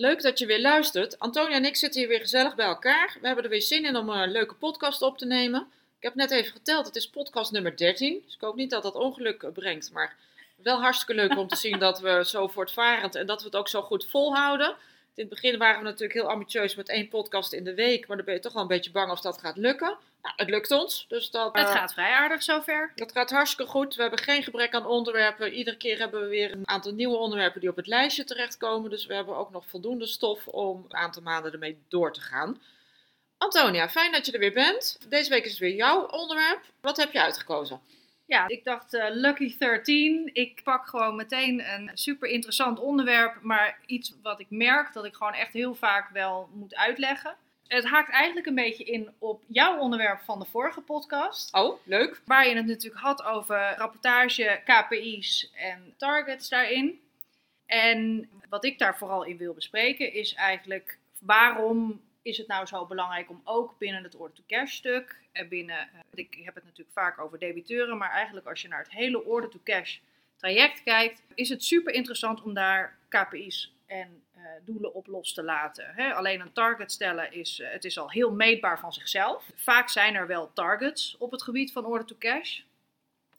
Leuk dat je weer luistert. Antonia en ik zitten hier weer gezellig bij elkaar. We hebben er weer zin in om een leuke podcast op te nemen. Ik heb net even geteld, het is podcast nummer 13. Dus ik hoop niet dat dat ongeluk brengt. Maar wel hartstikke leuk om te zien dat we zo voortvarend en dat we het ook zo goed volhouden. In het begin waren we natuurlijk heel ambitieus met één podcast in de week. Maar dan ben je toch wel een beetje bang of dat gaat lukken. Nou, het lukt ons. Dus dat, Het eh, gaat vrij aardig zover. dat gaat hartstikke goed. We hebben geen gebrek aan onderwerpen. Iedere keer hebben we weer een aantal nieuwe onderwerpen die op het lijstje terechtkomen. Dus we hebben ook nog voldoende stof om een aantal maanden ermee door te gaan. Antonia, fijn dat je er weer bent. Deze week is het weer jouw onderwerp. Wat heb je uitgekozen? Ja, ik dacht eh, Lucky 13. Ik pak gewoon meteen een super interessant onderwerp, maar iets wat ik merk dat ik gewoon echt heel vaak wel moet uitleggen. Het haakt eigenlijk een beetje in op jouw onderwerp van de vorige podcast. Oh, leuk. Waar je het natuurlijk had over rapportage, KPI's en targets daarin. En wat ik daar vooral in wil bespreken is eigenlijk waarom is het nou zo belangrijk om ook binnen het order-to-cash stuk en binnen, eh, ik heb het natuurlijk vaak over debiteuren, maar eigenlijk als je naar het hele order-to-cash traject kijkt, is het super interessant om daar KPI's en eh, doelen op los te laten. Alleen een target stellen is, eh, het is al heel meetbaar van zichzelf. Vaak zijn er wel targets op het gebied van order-to-cash,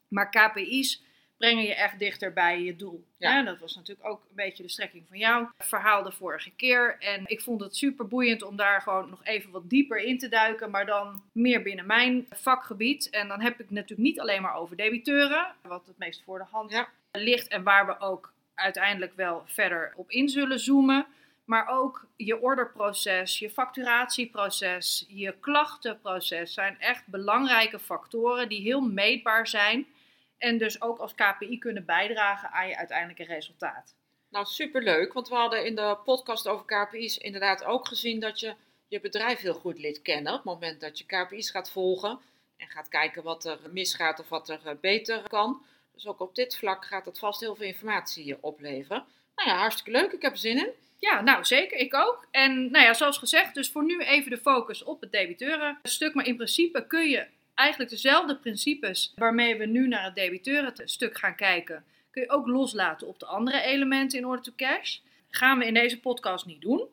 maar KPI's brengen je echt dichter bij je doel. Ja. Dat was natuurlijk ook een beetje de strekking van jouw verhaal de vorige keer. En ik vond het super boeiend om daar gewoon nog even wat dieper in te duiken, maar dan meer binnen mijn vakgebied. En dan heb ik natuurlijk niet alleen maar over debiteuren, wat het meest voor de hand Ja. ligt en waar we ook uiteindelijk wel verder op in zullen zoomen. Maar ook je orderproces, je facturatieproces, je klachtenproces zijn echt belangrijke factoren die heel meetbaar zijn. En dus ook als KPI kunnen bijdragen aan je uiteindelijke resultaat. Nou, superleuk. Want we hadden in de podcast over KPI's inderdaad ook gezien dat je je bedrijf heel goed leert kennen. Op het moment dat je KPI's gaat volgen en gaat kijken wat er misgaat of wat er eh, beter kan. Dus ook op dit vlak gaat het vast heel veel informatie opleveren. Nou ja, hartstikke leuk. Ik heb er zin in. Ja, nou zeker, ik ook. En nou ja, zoals gezegd, dus voor nu even de focus op het debiteurenstuk. Maar in principe kun je eigenlijk dezelfde principes waarmee we nu naar het debiteurenstuk gaan kijken, kun je ook loslaten op de andere elementen in order to cash. Gaan we in deze podcast niet doen,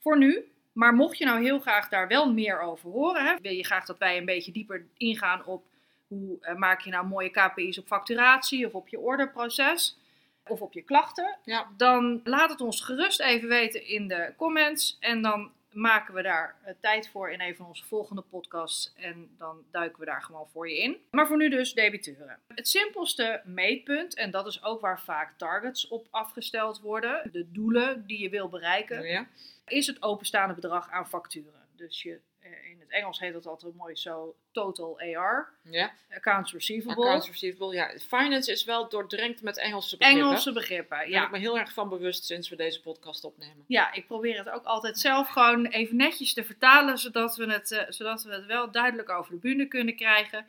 voor nu. Maar mocht je nou heel graag daar wel meer over horen, hè, wil je graag dat wij een beetje dieper ingaan op hoe eh, maak je nou mooie KPI's op facturatie of op je orderproces of op je klachten, Ja. dan laat het ons gerust even weten in de comments. En dan maken we daar eh, tijd voor in een van onze volgende podcasts. En dan duiken we daar gewoon voor je in. Maar voor nu dus debiteuren. Het simpelste meetpunt, en dat is ook waar vaak targets op afgesteld worden, de doelen die je wil bereiken, Ja. is het openstaande bedrag aan facturen. Dus je, in het Engels heet dat altijd mooi zo total AR, ja. accounts receivable. Accounts receivable. Ja, finance is wel doordrenkt met Engelse begrippen. Engelse begrippen, Daar ben ja. ik me heel erg van bewust sinds we deze podcast opnemen. Ja, ik probeer het ook altijd zelf gewoon even netjes te vertalen, zodat we het, eh, zodat we het wel duidelijk over de bühne kunnen krijgen.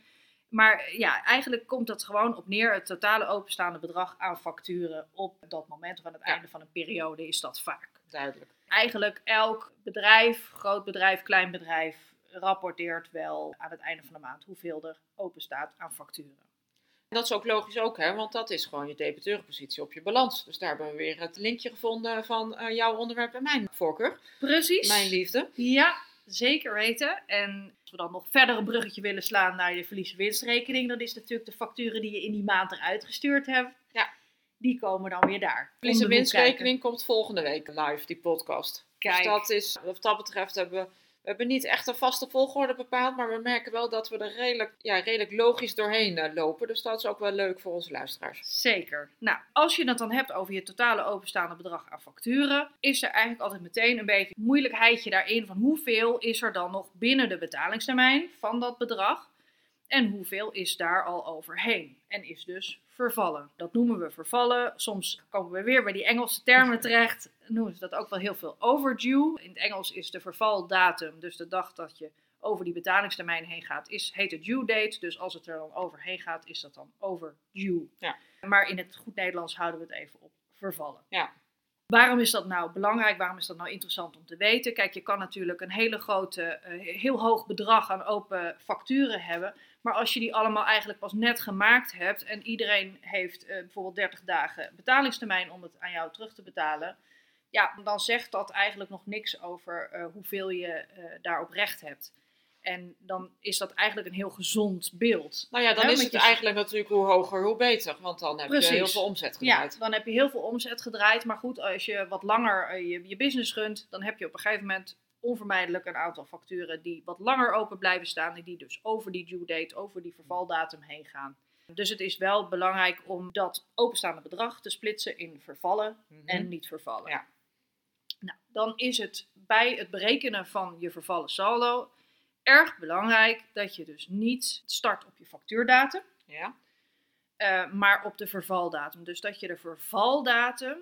Maar eh, ja, eigenlijk komt dat gewoon op neer, het totale openstaande bedrag aan facturen op dat moment of aan het Ja. einde van een periode is dat vaak. Duidelijk. Eigenlijk elk bedrijf, groot bedrijf, klein bedrijf, rapporteert wel aan het einde van de maand hoeveel er open staat aan facturen. En dat is ook logisch ook, hè, want dat is gewoon je debiteurenpositie op je balans. Dus daar hebben we weer het linkje gevonden van eh, jouw onderwerp en mijn voorkeur. Precies. Mijn liefde. Ja, zeker weten. En als we dan nog verder een bruggetje willen slaan naar je verlies-winstrekening, dan is natuurlijk de facturen die je in die maand eruit gestuurd hebt, Ja. Die komen dan weer daar. Verlies- en winstrekening komt volgende week live, die podcast. Kijk. Dus dat is, wat dat betreft hebben we, we hebben niet echt een vaste volgorde bepaald, maar we merken wel dat we er redelijk, ja, redelijk logisch doorheen eh, lopen. Dus dat is ook wel leuk voor onze luisteraars. Zeker. Nou, als je het dan hebt over je totale openstaande bedrag aan facturen, is er eigenlijk altijd meteen een beetje moeilijkheidje daarin van hoeveel is er dan nog binnen de betalingstermijn van dat bedrag. En hoeveel is daar al overheen? En is dus vervallen. Dat noemen we vervallen. Soms komen we weer bij die Engelse termen terecht. Noemen ze dat ook wel heel veel overdue. In het Engels is de vervaldatum, dus de dag dat je over die betalingstermijn heen gaat, is, heet het due date. Dus als het er dan overheen gaat, is dat dan overdue. Ja. Maar in het goed Nederlands houden we het even op vervallen. Ja. Waarom is dat nou belangrijk? Waarom is dat nou interessant om te weten? Kijk, je kan natuurlijk een hele grote, eh, heel hoog bedrag aan open facturen hebben. Maar als je die allemaal eigenlijk pas net gemaakt hebt en iedereen heeft eh, bijvoorbeeld 30 dagen betalingstermijn om het aan jou terug te betalen. Ja, dan zegt dat eigenlijk nog niks over eh, hoeveel je eh, daarop recht hebt. En dan is dat eigenlijk een heel gezond beeld. Nou ja, dan Hè, is het je- eigenlijk natuurlijk hoe hoger, hoe beter. Want dan heb Precies. je heel veel omzet Ja, gedraaid. dan heb je heel veel omzet gedraaid. Maar goed, als je wat langer je, je business runt, dan heb je op een gegeven moment onvermijdelijk een aantal facturen die wat langer open blijven staan. En die dus over die due date, over die vervaldatum heen gaan. Dus het is wel belangrijk om dat openstaande bedrag te splitsen in vervallen Mhm. en niet vervallen. Ja. Nou, dan is het bij het berekenen van je vervallen saldo erg belangrijk dat je dus niet start op je factuurdatum, Ja? eh, maar op de vervaldatum. Dus dat je de vervaldatum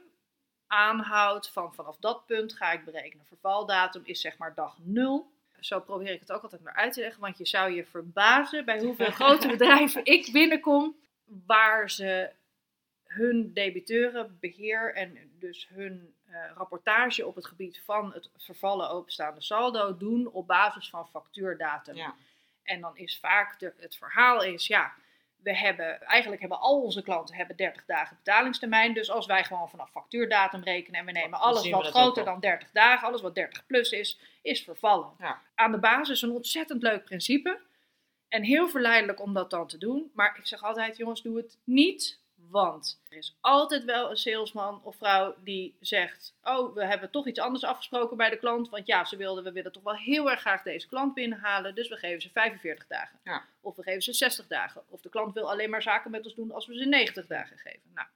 aanhoudt van vanaf dat punt ga ik berekenen. Vervaldatum is zeg maar dag 0. Zo probeer ik het ook altijd maar uit te leggen, want je zou je verbazen bij hoeveel grote bedrijven ik binnenkom waar ze hun debiteuren beheer en dus hun eh, rapportage op het gebied van het vervallen openstaande saldo doen op basis van factuurdatum. Ja. En dan is vaak de, het verhaal is, ja, we hebben, eigenlijk hebben al onze klanten hebben 30 dagen betalingstermijn. Dus als wij gewoon vanaf factuurdatum rekenen en we nemen alles wat groter dan 30 dagen, alles wat 30 plus is, is vervallen. Ja. Aan de basis een ontzettend leuk principe. En heel verleidelijk om dat dan te doen. Maar ik zeg altijd, jongens, doe het niet. Want er is altijd wel een salesman of vrouw die zegt: Oh, we hebben toch iets anders afgesproken bij de klant. Want ja, ze wilden, we willen toch wel heel erg graag deze klant binnenhalen. Dus we geven ze 45 dagen. Ja. Of we geven ze 60 dagen. Of de klant wil alleen maar zaken met ons doen als we ze 90 dagen geven. Nou,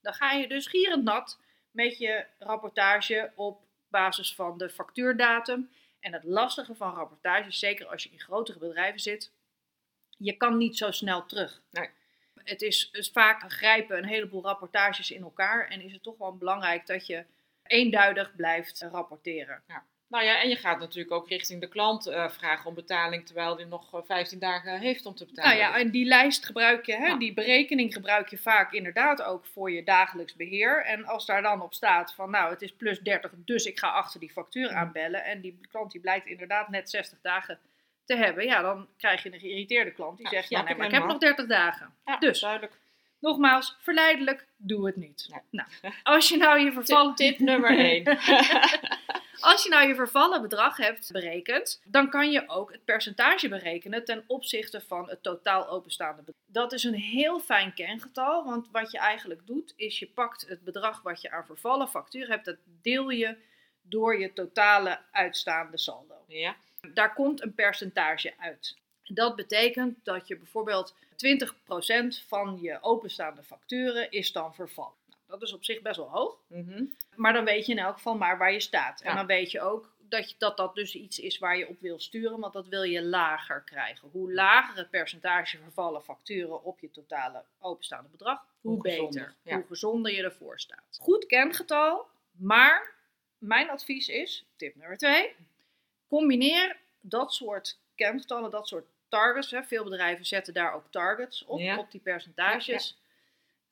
dan ga je dus gierend nat met je rapportage op basis van de factuurdatum. En het lastige van rapportages, zeker als je in grotere bedrijven zit, je kan niet zo snel terug. Nee. Het is, is vaak grijpen een heleboel rapportages in elkaar en is het toch wel belangrijk dat je eenduidig blijft rapporteren. Nou ja, en je gaat natuurlijk ook richting de klant eh, vragen om betaling, terwijl hij nog eh, 15 dagen heeft om te betalen. Nou ja, en die lijst gebruik je, hè, Ja. die berekening gebruik je vaak inderdaad ook voor je dagelijks beheer. En als daar dan op staat van nou het is plus 30, dus ik ga achter die factuur Ja. aanbellen. En die klant die blijkt inderdaad net 60 dagen te hebben. Ja, dan krijg je een geïrriteerde klant die Ja, zegt ja, nee, ik maar ik heb nog helemaal. 30 dagen. Ja, dus. duidelijk. Nogmaals, verleidelijk, doe het niet. Nee. Nou, als je nou je vervallen... Tip nummer 1. Als je nou je vervallen bedrag hebt berekend, dan kan je ook het percentage berekenen ten opzichte van het totaal openstaande bedrag. Dat is een heel fijn kengetal, want wat je eigenlijk doet, is je pakt het bedrag wat je aan vervallen factuur hebt, dat deel je door je totale uitstaande saldo. ja. Daar komt een percentage uit. Dat betekent dat je bijvoorbeeld 20% van je openstaande facturen is dan vervallen. Nou, dat is op zich best wel hoog. Mhm. Maar dan weet je in elk geval maar waar je staat. En dan weet je ook dat, je, dat dat dus iets is waar je op wil sturen, want dat wil je lager krijgen. Hoe lager het percentage vervallen facturen op je totale openstaande bedrag, hoe, Hoe gezonder, beter. ja. Hoe gezonder je ervoor staat. Goed kengetal, maar mijn advies is, tip nummer twee, combineer dat soort kengetallen, dat soort targets. Hè. Veel bedrijven zetten daar ook targets op, Ja. op die percentages.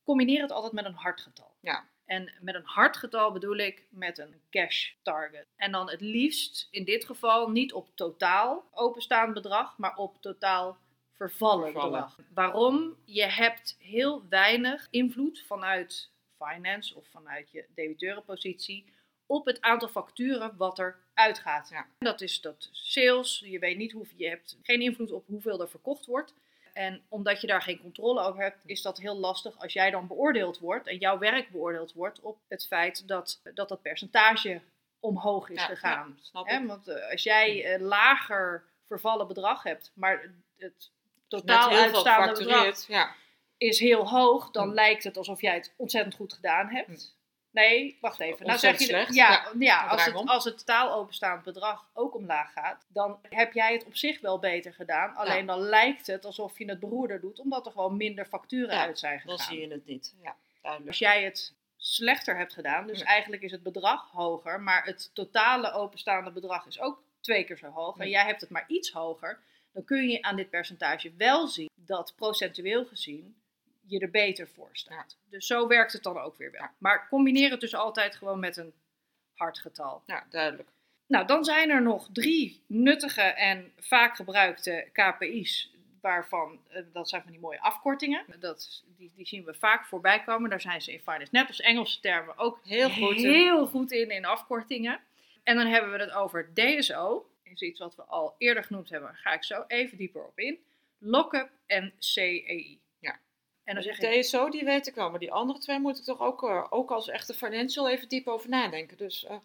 Combineer het altijd met een hardgetal. Ja. En met een hardgetal bedoel ik met een cash target. En dan het liefst in dit geval niet op totaal openstaand bedrag, maar op totaal vervallen, Vervallen. bedrag. Waarom? Je hebt heel weinig invloed vanuit finance of vanuit je debiteurenpositie op het aantal facturen wat er uitgaat. Ja. Dat is dat sales. Je weet niet hoeveel je hebt geen invloed op hoeveel er verkocht wordt. En omdat je daar geen controle over hebt, is dat heel lastig als jij dan beoordeeld wordt en jouw werk beoordeeld wordt op het feit dat dat, dat percentage omhoog is Ja, gegaan. ja, snap Hè, ik. want eh, als jij een lager vervallen bedrag hebt, maar het Net totaal uitstaande bedrag. Ja. is heel hoog, dan Hm. lijkt het alsof jij het ontzettend goed gedaan hebt. Nee, wacht even. Nou zeg je, slecht. ja, Ja, ja, als, het, als het totaal openstaand bedrag ook omlaag gaat, dan heb jij het op zich wel beter gedaan. Alleen dan lijkt het alsof je het beroerder doet, omdat er gewoon minder facturen Ja, uit zijn gegaan. Dan zie je het niet. Ja, duidelijk. Als jij het slechter hebt gedaan, dus eigenlijk is het bedrag hoger, maar het totale openstaande bedrag is ook twee keer zo hoog, en jij hebt het maar iets hoger, dan kun je aan dit percentage wel zien dat procentueel gezien je er beter voor staat. Dus zo werkt het dan ook weer wel. Ja. Maar combineer het dus altijd gewoon met een hard getal. Ja, duidelijk. Nou, dan zijn er nog drie nuttige en vaak gebruikte KPI's. Waarvan, eh, dat zijn van die mooie afkortingen. Dat, die, die zien we vaak voorbij komen. Daar zijn ze in finance, net als Engelse termen, ook Heel goed in. heel goed in, in afkortingen. En dan hebben we het over DSO. Is iets wat we al eerder genoemd hebben. Daar ga ik zo even dieper op in. Lockup en CEI. En dan zeg De ik, TSO, die weet ik wel, maar die andere twee moet ik toch ook, eh, ook als echte financial even diep over nadenken. Dus eh,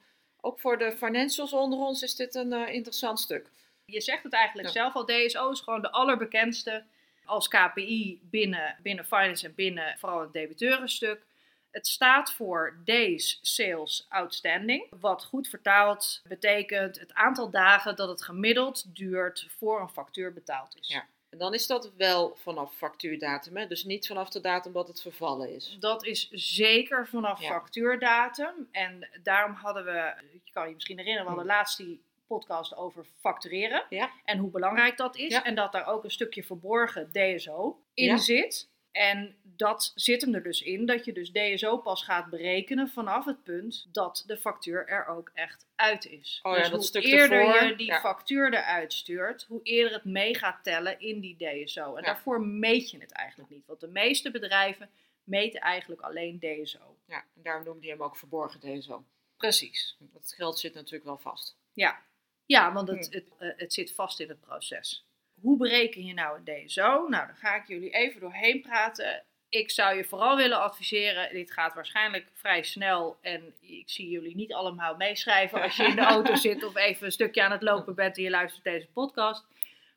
ook voor de financials onder ons is dit een eh, interessant stuk. je zegt het eigenlijk Ja. zelf al. DSO is gewoon de allerbekendste als KPI binnen, binnen finance en binnen vooral het debiteurenstuk. Het staat voor Days Sales Outstanding. Wat goed vertaald betekent het aantal dagen dat het gemiddeld duurt voor een factuur betaald is. Ja. En dan is dat wel vanaf factuurdatum, hè? dus niet vanaf de datum dat het vervallen is. Dat is zeker vanaf Ja. factuurdatum. En daarom hadden we, je kan je misschien herinneren, we hadden laatst die podcast over factureren. Ja. En hoe belangrijk dat is. Ja. En dat daar ook een stukje verborgen DSO in zit. En dat zit hem er dus in dat je dus DSO pas gaat berekenen vanaf het punt dat de factuur er ook echt uit is. Oh ja, dus dat hoe stuk eerder ervoor, je die ja. factuur eruit stuurt, hoe eerder het mee gaat tellen in die DSO. En Ja. daarvoor meet je het eigenlijk niet. Want de meeste bedrijven meten eigenlijk alleen DSO. Ja, en daarom noemde hij hem ook verborgen DSO. Precies. Dat geld zit natuurlijk wel vast. Ja, ja want het, Hm. het, eh, het zit vast in het proces. Hoe bereken je nou een DSO? Nou, daar ga ik jullie even doorheen praten. Ik zou je vooral willen adviseren, dit gaat waarschijnlijk vrij snel en ik zie jullie niet allemaal meeschrijven als je in de auto zit of even een stukje aan het lopen bent en je luistert deze podcast.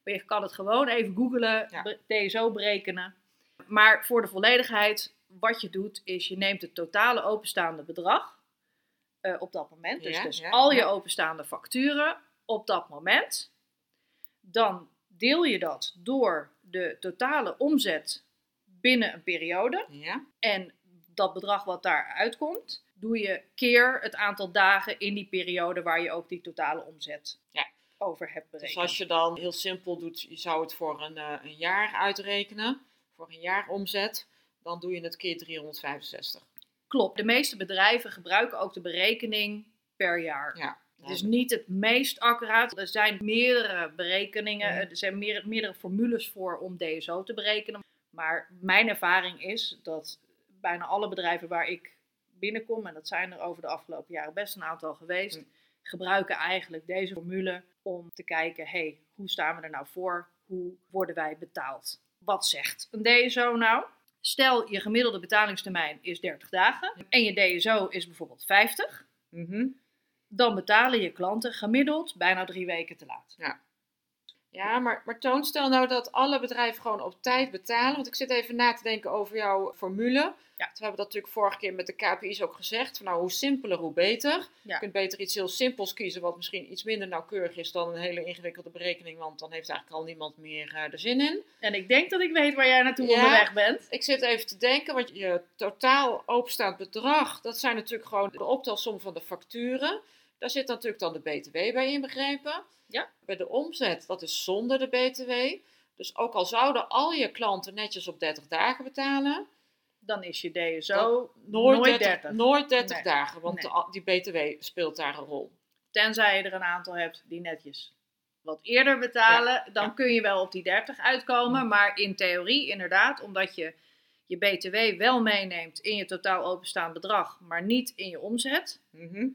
Maar je kan het gewoon even googlen, Ja. DSO berekenen. Maar voor de volledigheid, wat je doet is je neemt het totale openstaande bedrag eh, op dat moment. Dus, Ja, dus ja, al je openstaande facturen op dat moment. Dan deel je dat door de totale omzet binnen een periode. Ja? En dat bedrag wat daar uitkomt, doe je keer het aantal dagen in die periode waar je ook die totale omzet Ja. over hebt berekend. Dus als je dan heel simpel doet, je zou het voor een, eh, een jaar uitrekenen, voor een jaar omzet, dan doe je het keer 365. Klopt, de meeste bedrijven gebruiken ook de berekening per jaar. Ja. Het is niet het meest accuraat. Er zijn meerdere berekeningen, Ja. er zijn meer- meerdere formules voor om DSO te berekenen. Maar mijn ervaring is dat bijna alle bedrijven waar ik binnenkom, en dat zijn er over de afgelopen jaren best een aantal geweest, Hm. gebruiken eigenlijk deze formule om te kijken, hey, hoe staan we er nou voor? Hoe worden wij betaald? Wat zegt een DSO nou? Stel, je gemiddelde betalingstermijn is 30 dagen en je DSO is bijvoorbeeld 50 Mhm. Dan betalen je klanten gemiddeld bijna drie weken te laat. Ja, maar, maar Toon, stel nou dat alle bedrijven gewoon op tijd betalen. Want ik zit even na te denken over jouw formule. Ja. We hebben dat natuurlijk vorige keer met de KPI's ook gezegd. Van nou, hoe simpeler, hoe beter. Ja. Je kunt beter iets heel simpels kiezen, wat misschien iets minder nauwkeurig is dan een hele ingewikkelde berekening. Want dan heeft eigenlijk al niemand meer eh, er zin in. En ik denk dat ik weet waar jij naartoe Ja. onderweg bent. Ik zit even te denken, want je totaal openstaand bedrag, dat zijn natuurlijk gewoon de optelsom van de facturen. Daar zit natuurlijk dan de BTW bij inbegrepen. Ja. Bij de omzet, dat is zonder de BTW. Dus ook al zouden al je klanten netjes op 30 dagen betalen, Dan is je DSO nooit, nooit 30, 30. Nooit 30 Nee. dagen, want Nee. die BTW speelt daar een rol. Tenzij je er een aantal hebt die netjes wat eerder betalen, dan ja. kun je wel op die 30 uitkomen. Maar in theorie inderdaad, omdat je je BTW wel meeneemt in je totaal openstaand bedrag, maar niet in je omzet, Mhm.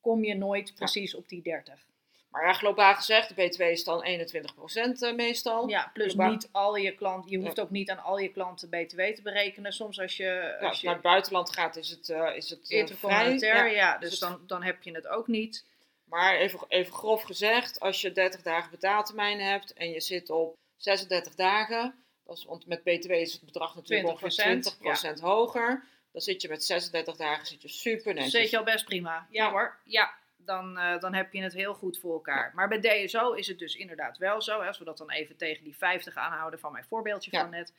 Kom je nooit precies op die 30. Maar ja, globaal gezegd, de BTW is dan 21% eh, meestal. Ja, plus niet al je klanten. Je hoeft ook niet aan al je klanten BTW te berekenen. Soms als je, Ja, als je naar het buitenland gaat, is het, eh is het eh, intercommunautair, vrij. ja, dus dus het- dan, dan heb je het ook niet. Maar even, even grof gezegd, als je 30 dagen betaaltermijn hebt en je zit op 36 dagen, dat is, want met BTW is het bedrag natuurlijk 20%, ongeveer 20% hoger, dan zit je met 36 dagen zit je super netjes. Zit je al best prima. Ja, Ja. hoor, ja. Dan, eh, dan heb je het heel goed voor elkaar. Maar bij DSO is het dus inderdaad wel zo. hè, Als we dat dan even tegen die 50 aanhouden van mijn voorbeeldje Ja. van net.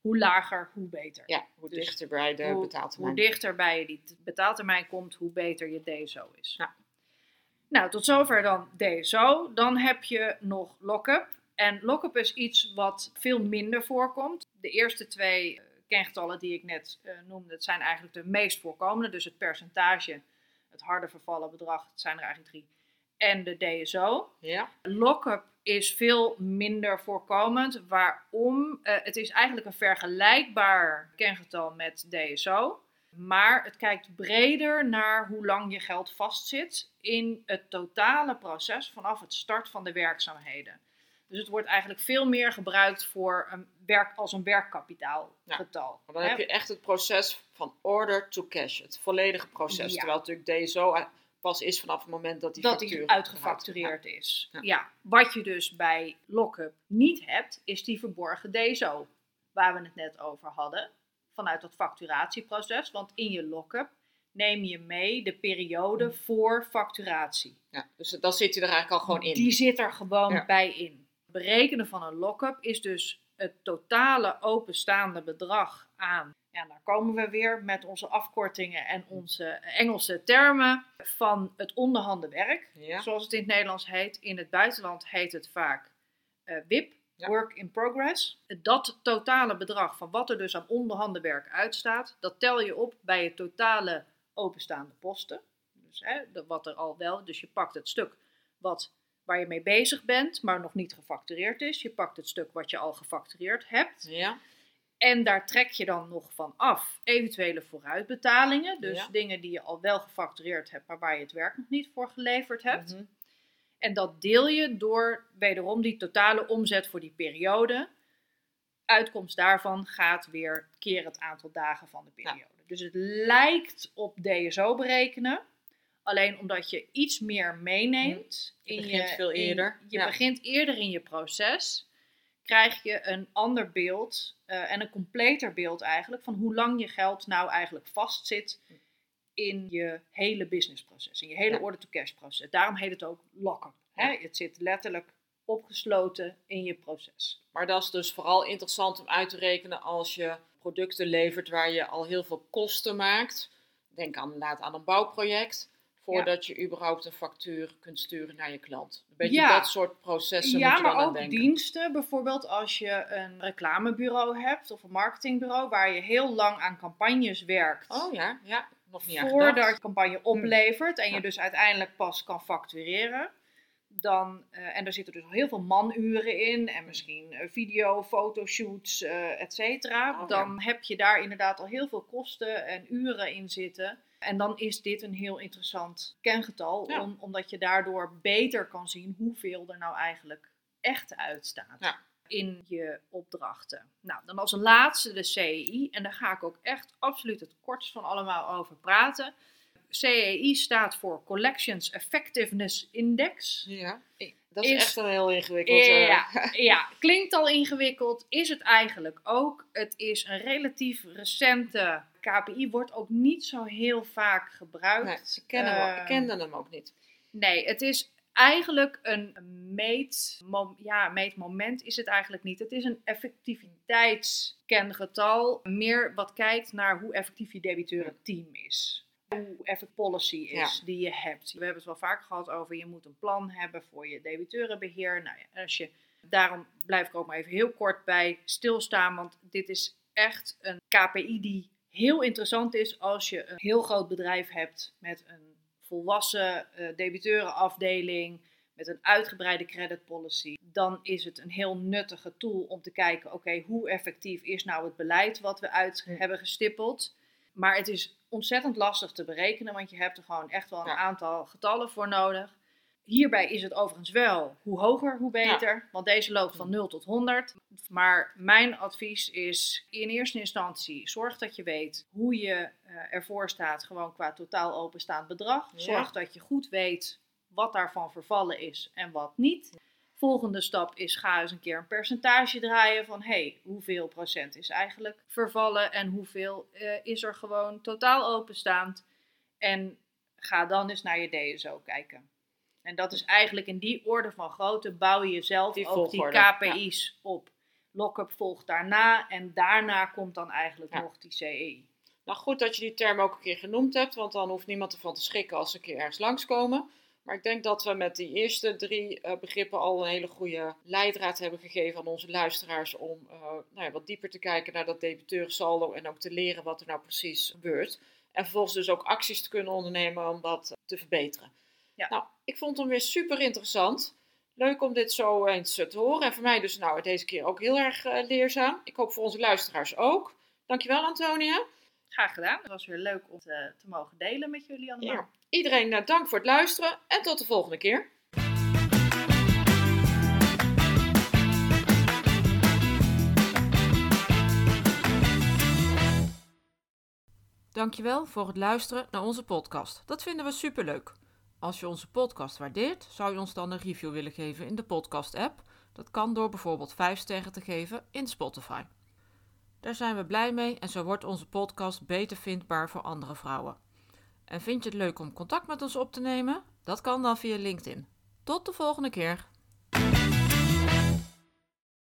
Hoe lager, hoe beter. Ja, hoe Dus dichter bij de hoe, betaaltermijn. hoe dichter bij je die betaaltermijn komt, hoe beter je DSO is. Ja. Nou, tot zover dan DSO. Dan heb je nog lock-up. En lock-up is iets wat veel minder voorkomt. De eerste twee eh, kengetallen die ik net eh, noemde, het zijn eigenlijk de meest voorkomende. Dus het percentage, het harde vervallen bedrag, het zijn er eigenlijk drie. En de DSO. Ja, Lock-up is veel minder voorkomend. Waarom? Eh, het is eigenlijk een vergelijkbaar kengetal met DSO. Maar het kijkt breder naar hoe lang je geld vastzit in het totale proces vanaf het start van de werkzaamheden. Dus het wordt eigenlijk veel meer gebruikt voor een werk, als een werkkapitaalgetal. maar dan hè? heb je echt het proces van order to cash. Het volledige proces. Ja. Terwijl natuurlijk DSO pas is vanaf het moment dat die dat factuur die uitgefactureerd is. Ja. Ja. wat je dus bij lock-up niet hebt, is die verborgen DSO, waar we het net over hadden, vanuit dat facturatieproces. Want in je lock-up neem je mee de periode voor facturatie. Ja, dus dan zit hij er eigenlijk al gewoon in. Die zit er gewoon Ja. bij in. Berekenen van een lock-up is dus het totale openstaande bedrag aan. Ja, daar komen we weer met onze afkortingen en onze Engelse termen van het onderhanden werk Ja, zoals het in het Nederlands heet. In het buitenland heet het vaak eh, WIP, Ja. Work in Progress. Dat totale bedrag van wat er dus aan onderhandenwerk uitstaat, dat tel je op bij het totale openstaande posten. Dus hè, wat er al wel, dus je pakt het stuk wat, waar je mee bezig bent, maar nog niet gefactureerd is. Je pakt het stuk wat je al gefactureerd hebt. ja, En daar trek je dan nog van af eventuele vooruitbetalingen. Dus Ja. dingen die je al wel gefactureerd hebt, maar waar je het werk nog niet voor geleverd hebt. Mhm. En dat deel je door wederom die totale omzet voor die periode. Uitkomst daarvan gaat weer keer het aantal dagen van de periode. Dus het lijkt op DSO berekenen. Alleen omdat je iets meer meeneemt. Je in begint je, veel in- eerder, je ja. begint eerder in je proces. Krijg je een ander beeld eh, en een completer beeld eigenlijk van hoe lang je geld nou eigenlijk vastzit in je hele businessproces, in je hele Ja. order-to-cash proces. Daarom heet het ook lock-up. hè? Het zit letterlijk opgesloten in je proces. Maar dat is dus vooral interessant om uit te rekenen als je producten levert waar je al heel veel kosten maakt. Denk aan, laat aan een bouwproject. Voordat je überhaupt een factuur kunt sturen naar je klant. Een beetje Ja. dat soort processen ja, moet je dan maar ook denken. diensten. Bijvoorbeeld als je een reclamebureau hebt of een marketingbureau waar je heel lang aan campagnes werkt. Oh ja, ja. Nog niet voordat je campagne oplevert en je dus uiteindelijk pas kan factureren. Dan, eh, en er zitten dus heel veel manuren in en misschien eh, video, fotoshoots, eh et cetera. Oh, dan heb je daar inderdaad al heel veel kosten en uren in zitten. En dan is dit een heel interessant kengetal, Ja. om, omdat je daardoor beter kan zien hoeveel er nou eigenlijk echt uitstaat Ja. in je opdrachten. Nou, dan als laatste de CEI. En daar ga ik ook echt absoluut het kortst van allemaal over praten. CEI staat voor Collections Effectiveness Index. Ja, dat is, Is- echt een heel ingewikkeld. eh, Ja, ja, klinkt al ingewikkeld, is het eigenlijk ook. Het is een relatief recente KPI, wordt ook niet zo heel vaak gebruikt. Nee, ze kennen hem Eh, kenden hem ook niet. Nee, het is eigenlijk een meet, ja, meetmoment is het eigenlijk niet. Het is een effectiviteitskengetal, meer wat kijkt naar hoe effectief je debiteurenteam is. Hoe effectief policy is die je hebt. We hebben het wel vaker gehad over je moet een plan hebben voor je debiteurenbeheer. Nou ja, als je, daarom blijf ik ook maar even heel kort bij stilstaan, want dit is echt een KPI die heel interessant is als je een heel groot bedrijf hebt met een volwassen eh debiteurenafdeling, met een uitgebreide credit policy, dan is het een heel nuttige tool om te kijken, oké, hoe effectief is nou het beleid wat we uit hebben gestippeld. Maar het is ontzettend lastig te berekenen, want je hebt er gewoon echt wel een Ja. aantal getallen voor nodig. Hierbij is het overigens wel hoe hoger, hoe beter. Want deze loopt van 0 tot 100. Maar mijn advies is in eerste instantie zorg dat je weet hoe je eh, ervoor staat, gewoon qua totaal openstaand bedrag. Ja. Zorg dat je goed weet wat daarvan vervallen is en wat niet. Volgende stap is ga eens een keer een percentage draaien van hey, hoeveel procent is eigenlijk vervallen en hoeveel uh, is er gewoon totaal openstaand. En ga dan eens naar je DSO kijken. En dat is eigenlijk in die orde van grootte bouw je zelf die ook die KPI's op. Lockup volgt daarna en daarna komt dan eigenlijk nog die CE. Nou goed dat je die term ook een keer genoemd hebt, want dan hoeft niemand ervan te schrikken als ze een keer ergens langskomen. Maar ik denk dat we met die eerste drie uh, begrippen al een hele goede leidraad hebben gegeven aan onze luisteraars om uh, nou ja, wat dieper te kijken naar dat debiteurensaldo en ook te leren wat er nou precies gebeurt. En vervolgens dus ook acties te kunnen ondernemen om dat te verbeteren. Ja. Nou, ik vond hem weer super interessant. Leuk om dit zo eens te horen. En voor mij dus nou deze keer ook heel erg leerzaam. Ik hoop voor onze luisteraars ook. Dankjewel Antonia. Graag gedaan. Het was weer leuk om te, te mogen delen met jullie allemaal. Ja. Iedereen uh, dank voor het luisteren en tot de volgende keer. Dankjewel voor het luisteren naar onze podcast. Dat vinden we superleuk. Als je onze podcast waardeert, zou je ons dan een review willen geven in de podcast-app. Dat kan door bijvoorbeeld 5 sterren te geven in Spotify. Daar zijn we blij mee en zo wordt onze podcast beter vindbaar voor andere vrouwen. En vind je het leuk om contact met ons op te nemen? Dat kan dan via LinkedIn. Tot de volgende keer.